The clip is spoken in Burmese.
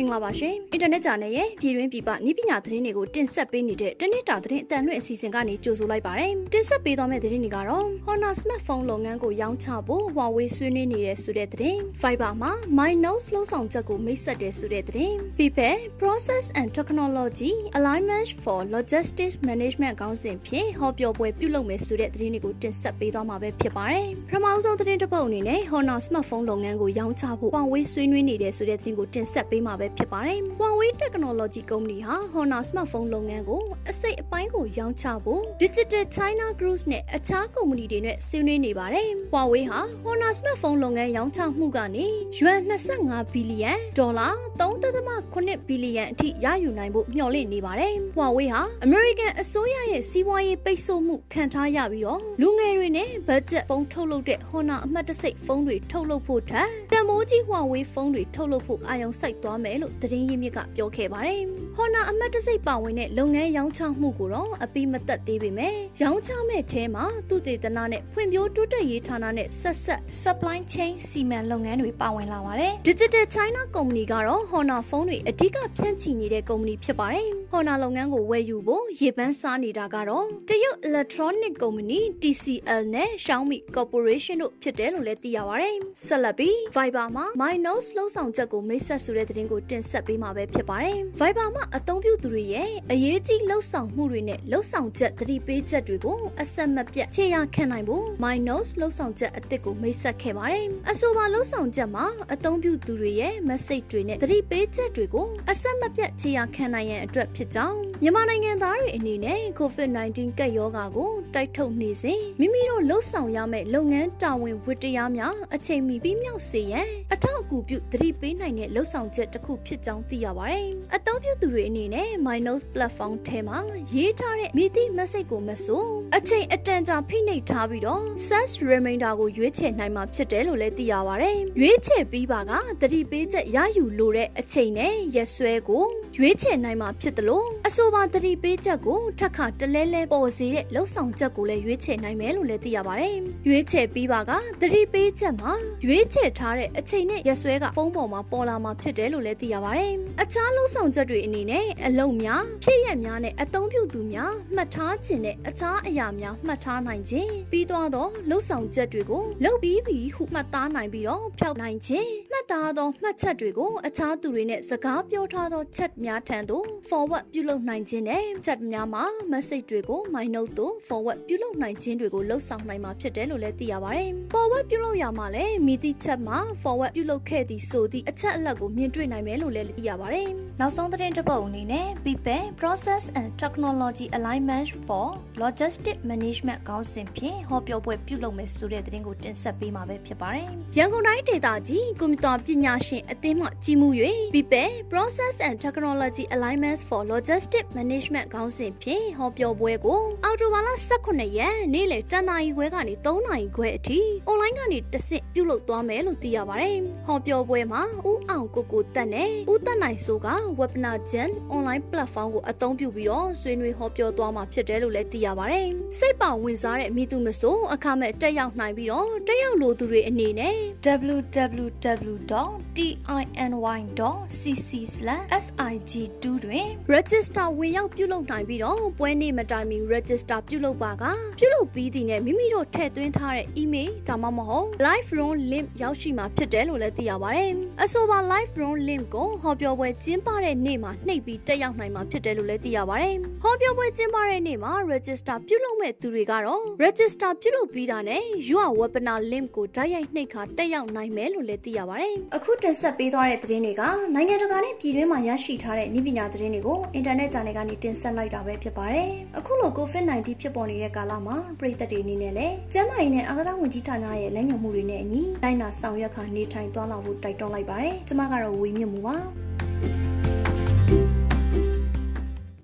မင်္ဂလာပါရှင်အင်တာနက်ဂျာနယ်ရဲ့ပြည်တွင်းပြည်ပနည်းပညာသတင်းတွေကိုတင်ဆက်ပေးနေတဲ့တနေ့တာသတင်းအတန်လွင့်အစီအစဉ်ကနေကြိုဆိုလိုက်ပါတယ်တင်ဆက်ပေးသွားမယ့်သတင်းတွေကတော့ Honor smartphone လုပ်ငန်းကိုရောင်းချဖို့ Huawei ဆွေးနွေးနေတဲ့ဆိုတဲ့သတင်း Viber မှာ My Notes လှုပ်ဆောင်ချက်ကိုမိတ်ဆက်တဲ့ဆိုတဲ့သတင်းပြီးပဲ Process and Technology Alignment for Logistics Management ခေါင်းစဉ်ဖြင့်ဟောပြောပွဲပြုလုပ်မယ်ဆိုတဲ့သတင်းတွေကိုတင်ဆက်ပေးသွားမှာပဲဖြစ်ပါတယ်ပထမဆုံးသတင်းတစ်ပုဒ်အနေနဲ့ Honor smartphone လုပ်ငန်းကိုရောင်းချဖို့ Huawei ဆွေးနွေးနေတဲ့ဆိုတဲ့သတင်းကိုတင်ဆက်ပေးမှာပဲဖြစ်ပါတယ်။ Huawei Technology Company ဟာ Honor smartphone လုပ်ငန်းကိုအစိတ်အပိုင်းကိုရောင်းချဖို့ Digital China Group နဲ့အခြားကုမ္ပဏီတွေနဲ့ဆွေးနွေးနေပါတယ်။ Huawei ဟာ Honor smartphone လုပ်ငန်းရောင်းချမှုကနေယွမ်25ဘီလီယံဒေါ်လာ3.8ဘီလီယံအထိရယူနိုင်ဖို့မျှော်လင့်နေပါတယ်။ Huawei ဟာ American အစိုးရရဲ့စီးပွားရေးပိတ်ဆို့မှုခံထားရပြီးတော့လူငယ်တွေနဲ့ဘတ်ဂျက်ဖုန်းထုတ်လုပ်တဲ့ Honor အမှတ်တစိတ်ဖုန်းတွေထုတ်လုပ်ဖို့ထက်တန်မိုးကြီး Huawei ဖုန်းတွေထုတ်လုပ်ဖို့အာရုံစိုက်သွားမယ်လို့သတင်းရင်းမြစ်ကပြောခဲ့ပါတယ်။ Honor အမှတ်တစိတ်ပါဝင်တဲ့လုပ်ငန်းရောင်းချမှုကိုတော့အပိမသက်သေးပေမဲ့ရောင်းချမဲ့ထဲမှာသူတေသနာနဲ့ဖွံ့ဖြိုးတိုးတက်ရေးဌာနနဲ့ဆက်ဆက် supply chain စီမံလုပ်ငန်းတွေပါဝင်လာပါတယ်။ Digital China ကုမ္ပဏီကတော့ Honor ဖုန်းတွေအဓိကဖြန့်ချီနေတဲ့ကုမ္ပဏီဖြစ်ပါတယ်။ Honor လုပ်ငန်းကိုဝယ်ယူဖို့ရေပန်းစားနေတာကတော့တရုတ် electronic ကုမ္ပဏီ TCL နဲ့ Xiaomi Corporation တို့ဖြစ်တယ်လို့လည်းသိရပါတယ်။ဆက်လက်ပြီး Viber မှာ My Notes လှုပ်ဆောင်ချက်ကိုမိတ်ဆက်ဆိုတဲ့သတင်းကိုတင်ဆက်ပေးမှာပဲဖြစ်ပါတယ်။ Viber မှာအသုံးပြုသူတွေရဲ့အရေးကြီးလှုပ်ဆောင်မှုတွေနဲ့လှုပ်ဆောင်ချက်သတိပေးချက်တွေကိုအဆက်မပြတ်ခြေရာခံနိုင်ဖို့ My Notes လှုပ်ဆောင်ချက်အသစ်ကိုမိတ်ဆက်ခဲ့ပါတယ်။အဆိုပါလှုပ်ဆောင်ချက်မှာအသုံးပြုသူတွေရဲ့ message တွေနဲ့သတိပေးချက်တွေကိုအဆက်မပြတ်ခြေရာခံနိုင်ရန်အတွက်ဖြစ်ကြောင်းမြန်မာနိုင်ငံသားတွေအနေနဲ့ COVID-19 ကပ်ရောဂါကိုတိုက်ထုတ်နေစဉ်မိမိတို့လှုပ်ဆောင်ရမယ့်လုပ်ငန်းတာဝန်ဝတ္တရားများအချိန်မီပြီးမြောက်စေရန်အထောက်အကူပြုသတိပေးနိုင်တဲ့လှုပ်ဆောင်ချက်တစ်ခုဖြစ်ကြောင်းသိရပါတယ်။အသုံးပြုသူတွေအနေနဲ့ MyNotes platform ထဲမှာရေးထားတဲ့မိသည့် message ကိုမဆိုအချိန်အတန်ကြာဖိနှိပ်ထားပြီးတော့ search reminder ကိုရွေးချယ်နိုင်မှာဖြစ်တယ်လို့လည်းသိရပါတယ်။ရွေးချယ်ပြီးပါကသတိပေးချက်ရယူလိုတဲ့အချိန်နဲ့ရက်စွဲကိုရွေးချယ်နိုင်မှာဖြစ်တယ်လို့အဆိုပါသတိပေးချက်ကိုထပ်ခါတလဲလဲပေါ်စေတဲ့လှုပ်ဆောင်ချက်ကိုလည်းရွေးချယ်နိုင်မယ်လို့လည်းသိရပါတယ်။ရွေးချယ်ပြီးပါကသတိပေးချက်မှာရွေးချယ်ထားတဲ့အချိန်နဲ့ရက်စွဲကဖုန်းပေါ်မှာပေါ်လာမှာဖြစ်တယ်လို့လည်းသိရပါတယ်။အခြားလှုပ်ဆောင်ချက်တွေအနေနဲ့အလုံများဖြစ်ရက်များနဲ့အသုံးပြုသူများမှတ်ထားခြင်းနဲ့အခြားအရာများမှတ်ထားနိုင်ခြင်းပြီးတော့သောလှုပ်ဆောင်ချက်တွေကိုလုပ်ပြီးပြီဟုမှတ်သားနိုင်ပြီးတော့ဖျောက်နိုင်ခြင်းမှတ်သားသောမှတ်ချက်တွေကိုအခြားသူတွေနဲ့စကားပြောထားသောချက်များထံသို့ forward ပြုလုပ်နိုင်ခြင်းနဲ့ချက်များမှာ message တွေကို my note သို့ forward ပြုလုပ်နိုင်ခြင်းတွေကိုလှုပ်ဆောင်နိုင်မှာဖြစ်တယ်လို့လည်းသိရပါတယ်။ forward ပြုလုပ်ရမှာလည်းမိသည့်ချက်မှာ forward ပြုလုပ်ခဲ့သည်ဆိုသည့်အချက်အလက်ကိုမြင်တွေ့နိုင်မယ်လို့လည်းသိရပါတယ်။နောက်ဆုံးသတင်းတစ်ပုဒ်အနေနဲ့ People Process and Technology Alignment for Logistic Management ခေါင်းစဉ်ဖြင့်ဟောပြောပွဲပြုလုပ်မယ်ဆိုတဲ့သတင်းကိုတင်ဆက်ပေးမှာပဲဖြစ်ပါတယ်။ရန်ကုန်တိုင်းဒေသကြီးကွန်ပျူတာပညာရှင်အသင်းမှကြီးမှု၍ People Process and Technology Alignment for Logistic Management ခေါင်းစဉ်ဖြင့်ဟောပြောပွဲကိုအော်တိုဘာလ18ရက်နေ့လယ်တနာရီခွဲကနေ3နာရီခွဲအထိအွန်လိုင်းကနေတဆင့်ပြုလုပ်သွားမယ်လို့သိရပါတယ်။ဟောပြောပွဲမှာဦးအောင်ကိုကိုတက်နဲ့ဦးတက်နိုင်ဆိုက Webinar Gen online platform ကိုအသုံးပြုပြီးတော့ဆွေးနွေးဟောပြောသွားမှာဖြစ်တယ်လို့လည်းသိရပါတယ်။စိတ်ပါဝင်စားတဲ့မိသူမဆိုအခမဲ့တက်ရောက်နိုင်ပြီးတော့တက်ရောက်လိုသူတွေအနေနဲ့ www.tiny.cc/sig2 တွင် register ဝင်ရောက်ပြုလုပ်နိုင်ပြီးတော့ပွဲနေ့မတိုင်မီ register ပြုလုပ်ပါကပြုလုပ်ပြီးသည်နဲ့မိမိတို့ထည့်သွင်းထားတဲ့ email ဒါမှမဟုတ် live run link ရောက်ရှိမှာဖြစ်တယ်လို့လည်းသိရပါတယ်။အဆိုပါ live run link ကိုဟောပြောပွဲကျင်းပတဲ့နေ့မှာနှိပ်ပြီးတက်ရောက်နိုင်မှာဖြစ်တယ်လို့လည်းသိရပါတယ်။ဟောပြောပွဲကျင်းပတဲ့နေ့မှာ register ပြုလုပ်မဲ့သူတွေကတော့ register ပြုလုပ်ပြီးတာနဲ့ your webinar link ကိုတိုက်ရိုက်နှိပ်ခါတက်ရောက်နိုင်မယ်လို့လည်းသိရပါတယ်။အခုတင်ဆက်ပေးသွားတဲ့သတင်းတွေကနိုင်ငံတကာနဲ့ပြည်တွင်းမှာရရှိထားတဲ့ဤပညာသတင်းတွေကိုအင်တာနက် channel ကနေတင်ဆက်လိုက်တာပဲဖြစ်ပါတယ်။အခုလို COVID-19 ဖြစ်ပေါ်နေတဲ့ကာလမှာပြည်သက်တွေအနေနဲ့လည်းကျန်းမာရေးနဲ့အာကစားဝန်ကြီးဌာနရဲ့လက်ညှိုးမှုတွေနဲ့အညီလိုက်နာဆောင်ရွက်ခါနေထိုင်သွားလာဖို့တိုက်တွန်းလိုက်ပါတယ်။ကျွန်မကတော့ဝေမြင့်မှုပါ။